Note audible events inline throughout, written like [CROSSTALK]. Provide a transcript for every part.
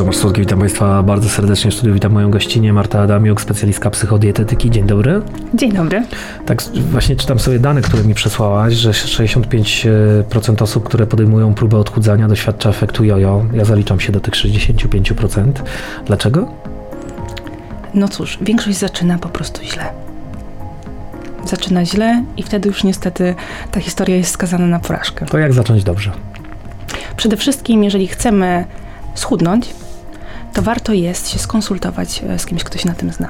Tomasz Słodki, witam Państwa bardzo serdecznie w studiu. Witam moją gościnę Marta Adamiuk, specjalistka psychodietetyki. Dzień dobry. Dzień dobry. Tak, właśnie czytam sobie dane, które mi przesłałaś, że 65% osób, które podejmują próbę odchudzania doświadcza efektu jojo. Ja zaliczam się do tych 65%. Dlaczego? No cóż, większość zaczyna po prostu źle. Zaczyna źle i wtedy już niestety ta historia jest skazana na porażkę. To jak zacząć dobrze? Przede wszystkim, jeżeli chcemy schudnąć, to warto jest się skonsultować e, z kimś, kto się na tym zna.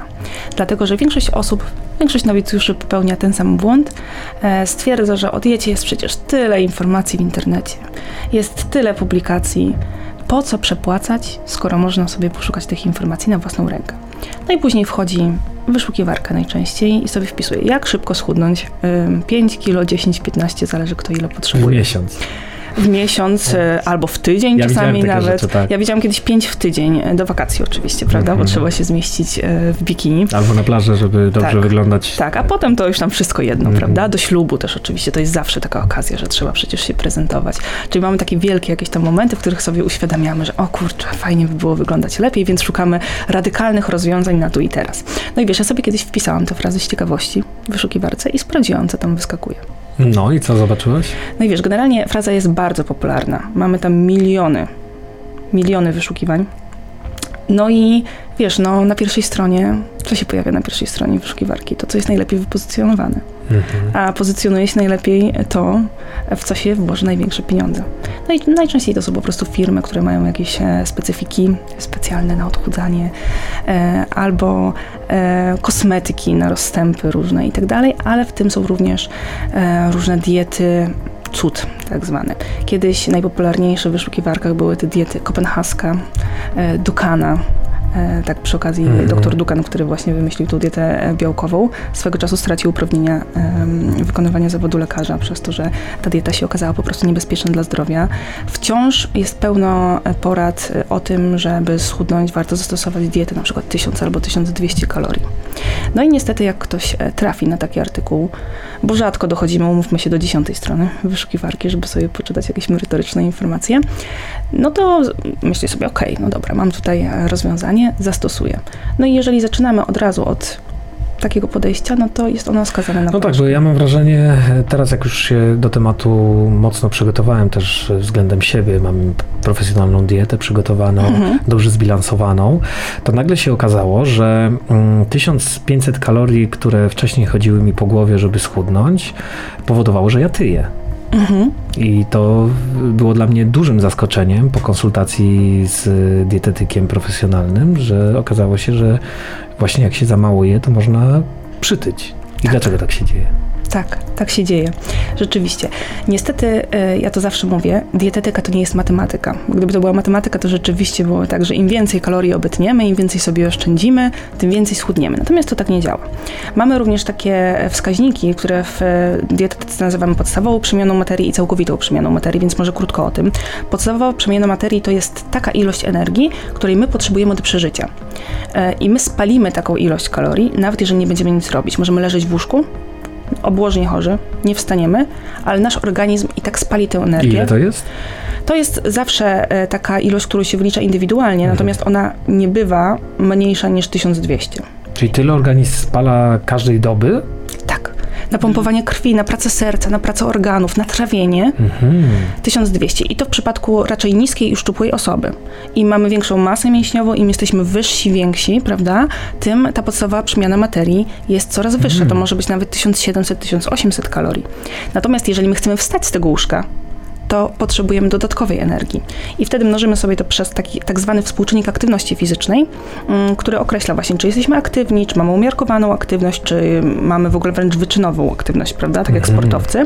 Dlatego, że większość osób, większość nowicjuszy popełnia ten sam błąd. E, stwierdza, że o diecie jest przecież tyle informacji w internecie, jest tyle publikacji. Po co przepłacać, skoro można sobie poszukać tych informacji na własną rękę? No i później wchodzi wyszukiwarka najczęściej i sobie wpisuje, jak szybko schudnąć. 5 kilo, 10, 15, zależy kto ile potrzebuje. W miesiąc w miesiąc e, albo w tydzień ja czasami nawet. Rzeczy, tak. Ja widziałam kiedyś pięć w tydzień, e, do wakacji oczywiście, prawda, mm -hmm. bo trzeba się zmieścić e, w bikini. Albo na plaży, żeby dobrze tak, wyglądać. Tak, a potem to już tam wszystko jedno, mm -hmm. prawda? Do ślubu też oczywiście, to jest zawsze taka okazja, że trzeba przecież się prezentować. Czyli mamy takie wielkie jakieś tam momenty, w których sobie uświadamiamy, że o kurczę, fajnie by było wyglądać lepiej, więc szukamy radykalnych rozwiązań na tu i teraz. No i wiesz, ja sobie kiedyś wpisałam te frazy z ciekawości w wyszukiwarce i sprawdziłam, co tam wyskakuje. No i co zobaczyłeś? No i wiesz, generalnie fraza jest bardzo popularna. Mamy tam miliony, miliony wyszukiwań. No i wiesz, no na pierwszej stronie, co się pojawia na pierwszej stronie wyszukiwarki? To, co jest najlepiej wypozycjonowane. Mhm. A pozycjonuje się najlepiej to, w co się włoży największe pieniądze. No i najczęściej to są po prostu firmy, które mają jakieś e, specyfiki specjalne na odchudzanie, e, albo e, kosmetyki na rozstępy różne i tak dalej, ale w tym są również różne diety cud tak zwane. Kiedyś najpopularniejsze w wyszukiwarkach były te diety kopenhaska, Dukana, E, tak przy okazji mm -hmm. dr Dukan, który właśnie wymyślił tą dietę e, białkową, swego czasu stracił uprawnienia wykonywania zawodu lekarza przez to, że ta dieta się okazała po prostu niebezpieczna dla zdrowia. Wciąż jest pełno e, porad o tym, żeby schudnąć, warto zastosować dietę na przykład 1000 albo 1200 kalorii. No i niestety jak ktoś trafi na taki artykuł, bo rzadko dochodzimy, umówmy się, do dziesiątej strony wyszukiwarki, żeby sobie poczytać jakieś merytoryczne informacje, no to myślę sobie, okej, okay, no dobra, mam tutaj rozwiązanie, nie zastosuje. No i jeżeli zaczynamy od razu od takiego podejścia, no to jest ono skazane na No tak, bo ja mam wrażenie, teraz jak już się do tematu mocno przygotowałem też względem siebie, mam profesjonalną dietę przygotowaną, mhm. dobrze zbilansowaną, to nagle się okazało, że 1500 mm, kalorii, które wcześniej chodziły mi po głowie, żeby schudnąć, powodowało, że ja tyję. Mhm. I to było dla mnie dużym zaskoczeniem po konsultacji z dietetykiem profesjonalnym, że okazało się, że właśnie jak się za mało je, to można przytyć. I tak. dlaczego tak się dzieje? Tak, tak się dzieje. Rzeczywiście. Niestety, e, ja to zawsze mówię, dietetyka to nie jest matematyka. Gdyby to była matematyka, to rzeczywiście było tak, że im więcej kalorii obytniemy, im więcej sobie oszczędzimy, tym więcej schudniemy. Natomiast to tak nie działa. Mamy również takie wskaźniki, które w dietetyce nazywamy podstawową przemianą materii i całkowitą przemianą materii, więc może krótko o tym. Podstawowa przemiana materii to jest taka ilość energii, której my potrzebujemy do przeżycia. E, I my spalimy taką ilość kalorii, nawet jeżeli nie będziemy nic robić. Możemy leżeć w łóżku, obłożnie chorzy, nie wstaniemy, ale nasz organizm i tak spali tę energię. Ile to jest? To jest zawsze e, taka ilość, którą się wylicza indywidualnie, mhm. natomiast ona nie bywa mniejsza niż 1200. Czyli tyle organizm spala każdej doby? Na pompowanie krwi, na pracę serca, na pracę organów, na trawienie mhm. 1200. I to w przypadku raczej niskiej i szczupłej osoby. Im mamy większą masę mięśniową, im jesteśmy wyżsi, więksi, prawda, tym ta podstawowa przemiana materii jest coraz wyższa. Mhm. To może być nawet 1700-1800 kalorii. Natomiast jeżeli my chcemy wstać z tego łóżka, to potrzebujemy dodatkowej energii. I wtedy mnożymy sobie to przez taki tak zwany współczynnik aktywności fizycznej, mm, który określa właśnie, czy jesteśmy aktywni, czy mamy umiarkowaną aktywność, czy mamy w ogóle wręcz wyczynową aktywność, prawda, tak jak mhm. sportowcy.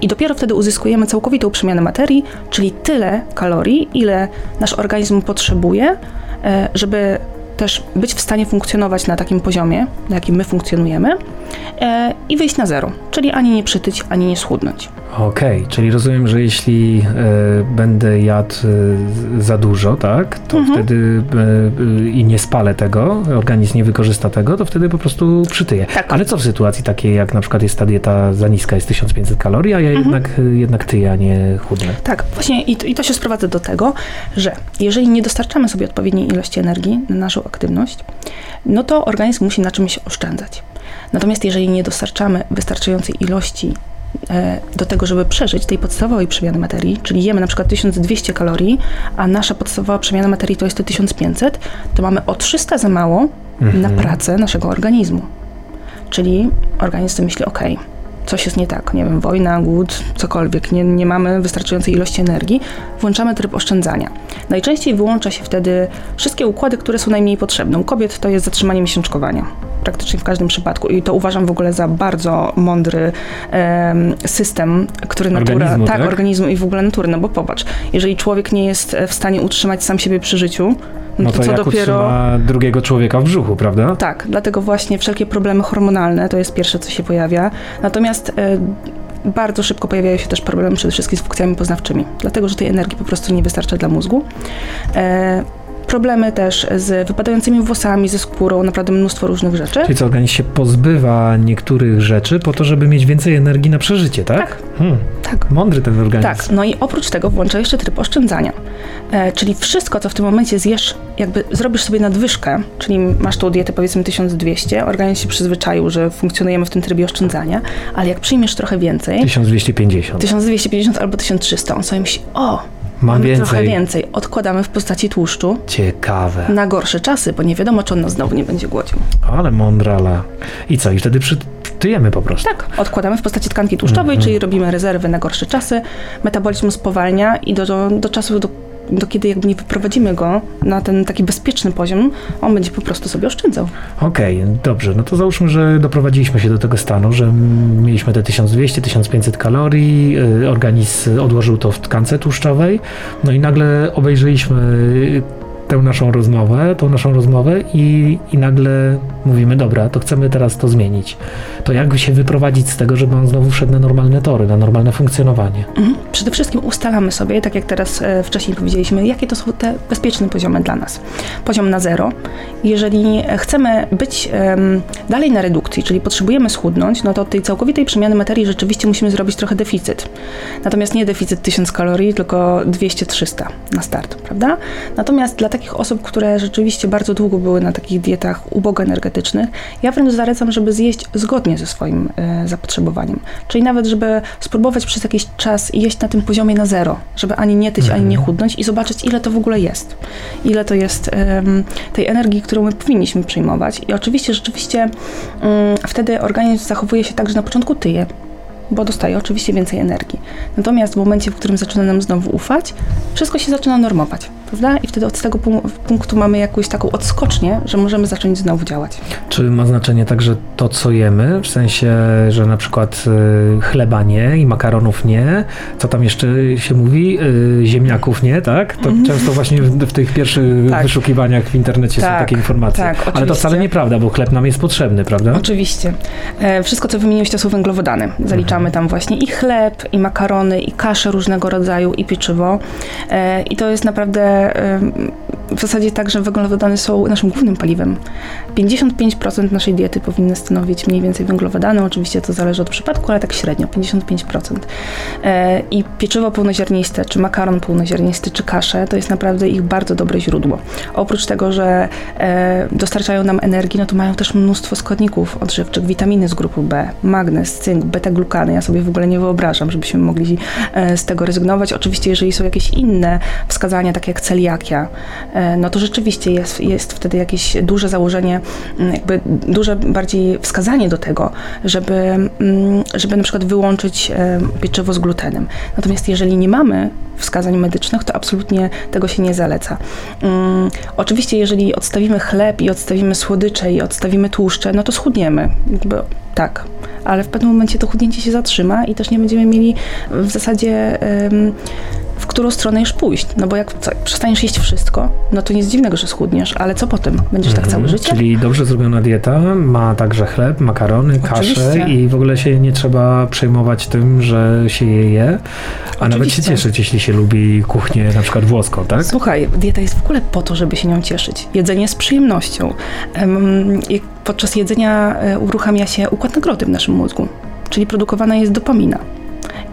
I dopiero wtedy uzyskujemy całkowitą przemianę materii, czyli tyle kalorii, ile nasz organizm potrzebuje, e, żeby też być w stanie funkcjonować na takim poziomie, na jakim my funkcjonujemy, e, i wyjść na zero, czyli ani nie przytyć, ani nie schudnąć. Okej, okay, czyli rozumiem, że jeśli e, będę jadł e, za dużo, tak, to mhm. wtedy e, i nie spalę tego, organizm nie wykorzysta tego, to wtedy po prostu przytyję. Tak. Ale co w sytuacji takiej, jak na przykład jest ta dieta za niska, jest 1500 kalorii, a ja mhm. jednak, jednak tyję, a nie chudnę? Tak, właśnie i to, i to się sprowadza do tego, że jeżeli nie dostarczamy sobie odpowiedniej ilości energii na naszą aktywność, no to organizm musi na czymś oszczędzać. Natomiast jeżeli nie dostarczamy wystarczającej ilości E, do tego, żeby przeżyć tej podstawowej przemiany materii, czyli jemy na przykład 1200 kalorii, a nasza podstawowa przemiana materii to jest to 1500, to mamy o 300 za mało mhm. na pracę naszego organizmu. Czyli organizm sobie myśli, ok, coś jest nie tak, nie wiem, wojna, głód, cokolwiek, nie, nie mamy wystarczającej ilości energii, włączamy tryb oszczędzania. Najczęściej wyłącza się wtedy wszystkie układy, które są najmniej potrzebne. U kobiet to jest zatrzymanie miesiączkowania praktycznie w każdym przypadku. I to uważam w ogóle za bardzo mądry um, system, który natura. Organizmu, tak, tak, organizmu i w ogóle natury. No bo popatrz, jeżeli człowiek nie jest w stanie utrzymać sam siebie przy życiu, no, no to, to co dopiero drugiego człowieka w brzuchu, prawda? Tak, dlatego właśnie wszelkie problemy hormonalne to jest pierwsze, co się pojawia. Natomiast e, bardzo szybko pojawiają się też problemy przede wszystkim z funkcjami poznawczymi, dlatego że tej energii po prostu nie wystarcza dla mózgu. E, problemy też z wypadającymi włosami, ze skórą, naprawdę mnóstwo różnych rzeczy. Czyli co, organizm się pozbywa niektórych rzeczy po to, żeby mieć więcej energii na przeżycie, tak? Tak. Hmm. tak. Mądry ten organizm. Tak, no i oprócz tego włącza jeszcze tryb oszczędzania. E, czyli wszystko, co w tym momencie zjesz, jakby zrobisz sobie nadwyżkę, czyli masz tą dietę powiedzmy 1200, organizm się przyzwyczaił, że funkcjonujemy w tym trybie oszczędzania, ale jak przyjmiesz trochę więcej... 1250. 1250 albo 1300, on sobie myśli, o, Mam Mamy więcej. trochę więcej. Odkładamy w postaci tłuszczu. Ciekawe. Na gorsze czasy, bo nie wiadomo, czy on nas znowu nie będzie głodził. Ale mądrala. I co? I wtedy przytyjemy po prostu. Tak. Odkładamy w postaci tkanki tłuszczowej, mm -hmm. czyli robimy rezerwy na gorsze czasy. Metabolizm spowalnia i do, do, do czasu, do do kiedy jakby nie wyprowadzimy go na ten taki bezpieczny poziom, on będzie po prostu sobie oszczędzał. Okej, okay, dobrze. No to załóżmy, że doprowadziliśmy się do tego stanu, że mieliśmy te 1200-1500 kalorii, y, organizm odłożył to w tkance tłuszczowej, no i nagle obejrzeliśmy tę naszą rozmowę, tą naszą rozmowę i, i nagle mówimy, dobra, to chcemy teraz to zmienić. To jak się wyprowadzić z tego, żeby on znowu wszedł na normalne tory, na normalne funkcjonowanie? Mhm. Przede wszystkim ustalamy sobie, tak jak teraz e, wcześniej powiedzieliśmy, jakie to są te bezpieczne poziomy dla nas. Poziom na zero. Jeżeli chcemy być e, dalej na redukcji, czyli potrzebujemy schudnąć, no to tej całkowitej przemiany materii rzeczywiście musimy zrobić trochę deficyt. Natomiast nie deficyt 1000 kalorii, tylko 200-300 na start, prawda? Natomiast dla takich osób, które rzeczywiście bardzo długo były na takich dietach ubogo energetycznych, ja wręcz zalecam, żeby zjeść zgodnie ze swoim e, zapotrzebowaniem. Czyli nawet, żeby spróbować przez jakiś czas jeść na tym poziomie na zero, żeby ani nie tyć, ani nie mhm. chudnąć i zobaczyć, ile to w ogóle jest. Ile to jest tej energii, którą my powinniśmy przyjmować. I oczywiście, rzeczywiście um, wtedy organizm zachowuje się tak, że na początku tyje, bo dostaje oczywiście więcej energii. Natomiast w momencie, w którym zaczyna nam znowu ufać, wszystko się zaczyna normować prawda? I wtedy od tego punktu mamy jakąś taką odskocznię, że możemy zacząć znowu działać. Czy ma znaczenie także to, co jemy? W sensie, że na przykład y, chleba nie i makaronów nie, co tam jeszcze się mówi? Y, ziemniaków nie, tak? To mm. często właśnie w, w tych pierwszych tak. wyszukiwaniach w internecie tak, są takie informacje. Tak, oczywiście. Ale to wcale nieprawda, bo chleb nam jest potrzebny, prawda? Oczywiście. E, wszystko, co wymieniłeś, to są węglowodany. Zaliczamy mhm. tam właśnie i chleb, i makarony, i kasze różnego rodzaju, i pieczywo. E, I to jest naprawdę w zasadzie tak, że węglowodany są naszym głównym paliwem. 55% naszej diety powinny stanowić mniej więcej węglowodany, oczywiście to zależy od przypadku, ale tak średnio, 55%. E, I pieczywo pełnoziarniste, czy makaron pełnoziarnisty, czy kasze, to jest naprawdę ich bardzo dobre źródło. Oprócz tego, że e, dostarczają nam energii, no to mają też mnóstwo składników odżywczych, witaminy z grupy B, magnez, cynk, beta-glukany. Ja sobie w ogóle nie wyobrażam, żebyśmy mogli e, z tego rezygnować. Oczywiście, jeżeli są jakieś inne wskazania, takie jak celiakia, e, no to rzeczywiście jest, jest wtedy jakieś duże założenie, mm, jakby duże bardziej wskazanie do tego, żeby, mm, żeby na przykład wyłączyć e, pieczywo z glutenem. Natomiast jeżeli nie mamy wskazań medycznych, to absolutnie tego się nie zaleca. Um, oczywiście, jeżeli odstawimy chleb i odstawimy słodycze i odstawimy tłuszcze, no to schudniemy. Jakby, tak, ale w pewnym momencie to chudnięcie się zatrzyma i też nie będziemy mieli w zasadzie w którą stronę już pójść. No bo jak co, przestaniesz jeść wszystko, no to nic dziwnego, że schudniesz, ale co potem? Będziesz tak całe Mhm, życie? Czyli dobrze zrobiona dieta, ma także chleb, makarony, kaszę Oczywiście. i w ogóle się nie trzeba przejmować tym, że się je je, a nawet się Oczywiście. cieszyć, jeśli się lubi kuchnię na przykład włoską, tak? Słuchaj, dieta jest w ogóle po to, żeby się nią cieszyć. Jedzenie z przyjemnością. Em, i Podczas jedzenia e, uruchamia się układ nagrody w naszym mózgu, czyli produkowana jest dopamina.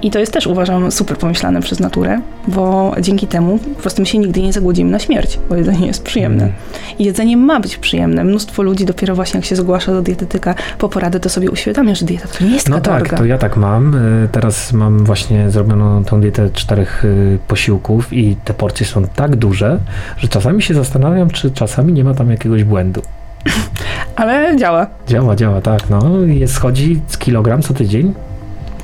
I to jest też uważam super pomyślane przez naturę, bo dzięki temu po prostu my się nigdy nie zagłodzimy na śmierć, bo jedzenie jest przyjemne. Mm. I jedzenie ma być przyjemne. Mnóstwo ludzi dopiero właśnie jak się zgłasza do dietetyka po poradę, to sobie uświadamia, że dieta to nie jest No taka tak, to ja tak mam. Y, Teraz mam właśnie zrobioną tą dietę czterech y, posiłków i te porcje są tak duże, że czasami się zastanawiam, czy czasami nie ma tam jakiegoś błędu. [LAUGHS] Ale działa. Działa, działa, tak, no. Jest, schodzi z kilogram co tydzień?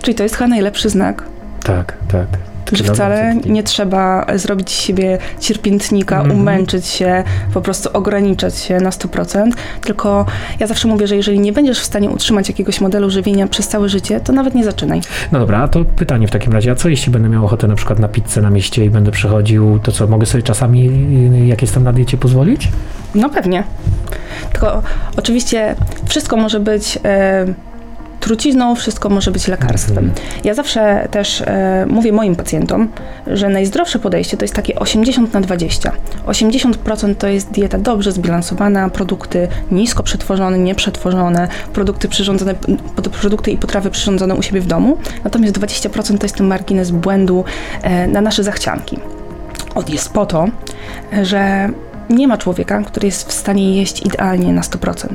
Czyli to jest chyba najlepszy znak, Tak, tak. że wcale nie trzeba zrobić z siebie cierpiętnika, Mhm. umęczyć się, po prostu ograniczać się na 100%. Tylko ja zawsze mówię, że jeżeli nie będziesz w stanie utrzymać jakiegoś modelu żywienia przez całe życie, to nawet nie zaczynaj. No dobra, a to pytanie w takim razie, a co jeśli będę miał ochotę na przykład na pizzę na mieście i będę przychodził, to co, mogę sobie czasami, jak jestem na diecie, pozwolić? No pewnie. Tylko oczywiście wszystko może być e, trucizną, wszystko może być lekarstwem. Mhm. Ja zawsze też e, mówię moim pacjentom, że najzdrowsze podejście to jest takie 80 na 20. 80% to jest dieta dobrze zbilansowana, produkty nisko przetworzone, nieprzetworzone, produkty przyrządzone, produkty i potrawy przyrządzone u siebie w domu. Natomiast 20% to jest ten margines błędu e, na nasze zachcianki. On jest po to, że nie ma człowieka, który jest w stanie jeść idealnie na 100%.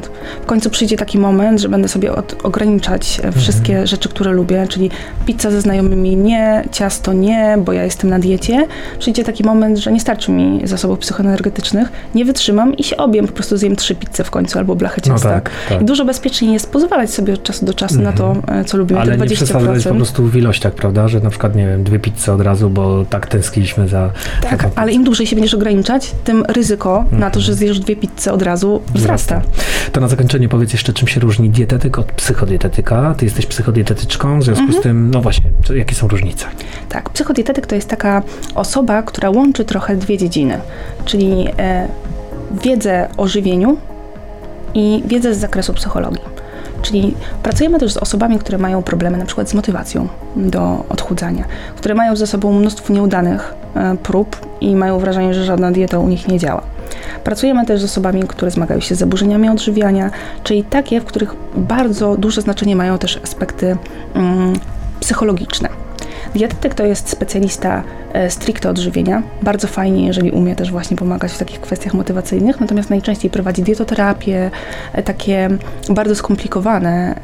W końcu przyjdzie taki moment, że będę sobie od, ograniczać e, wszystkie rzeczy, które lubię, czyli pizza ze znajomymi nie, ciasto nie, bo ja jestem na diecie. Przyjdzie taki moment, że nie starczy mi zasobów psychoenergetycznych, nie wytrzymam i się obiem, po prostu zjem trzy pizze w końcu albo blachę No ciasta. tak, tak. I dużo bezpieczniej jest pozwalać sobie od czasu do czasu na to, e, co lubimy, Ale te nie 20%. przesadzać po prostu w ilościach, prawda, że na przykład, nie wiem, dwie pizze od razu, bo tak tęskniliśmy za... za Tak, tą ale im dłużej się będziesz ograniczać, tym ryzyko na to, że zjesz dwie pizze od razu wzrasta. To na zakończenie powiedz jeszcze, czym się różni dietetyk od psychodietetyka. Ty jesteś psychodietetyczką, w związku Mhm. z tym, no właśnie, jakie są różnice? Tak, psychodietetyk to jest taka osoba, która łączy trochę dwie dziedziny, czyli e, wiedzę o żywieniu i wiedzę z zakresu psychologii. Czyli pracujemy też z osobami, które mają problemy na przykład z motywacją do odchudzania, które mają ze sobą mnóstwo nieudanych e, prób i mają wrażenie, że żadna dieta u nich nie działa. Pracujemy też z osobami, które zmagają się z zaburzeniami odżywiania, czyli takie, w których bardzo duże znaczenie mają też aspekty mm, psychologiczne. Dietetyk to jest specjalista e, stricte odżywienia. Bardzo fajnie, jeżeli umie też właśnie pomagać w takich kwestiach motywacyjnych, natomiast najczęściej prowadzi dietoterapię, e, takie bardzo skomplikowane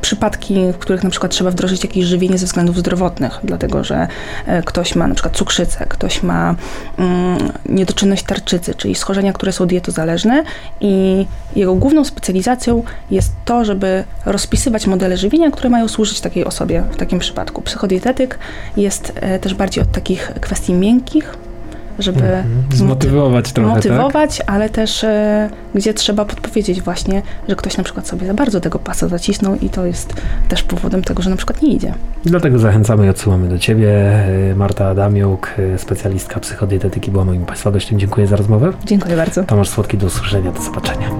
przypadki, w których na przykład trzeba wdrożyć jakieś żywienie ze względów zdrowotnych, dlatego że e, ktoś ma na przykład cukrzycę, ktoś ma mm, niedoczynność tarczycy, czyli schorzenia, które są dietozależne i jego główną specjalizacją jest to, żeby rozpisywać modele żywienia, które mają służyć takiej osobie w takim przypadku. Psychodietetyk jest e, też bardziej od takich kwestii miękkich, żeby Mhm. zmoty- Zmotywować trochę, tak? motywować, ale też e, gdzie trzeba podpowiedzieć właśnie, że ktoś na przykład sobie za bardzo tego pasa zacisnął i to jest też powodem tego, że na przykład nie idzie. Dlatego zachęcamy i odsyłamy do Ciebie. Y, Marta Adamiuk, y, specjalistka psychodietetyki była moim Państwa gościem. Dziękuję za rozmowę. Dziękuję bardzo. Tomasz Słodki, do usłyszenia, do zobaczenia.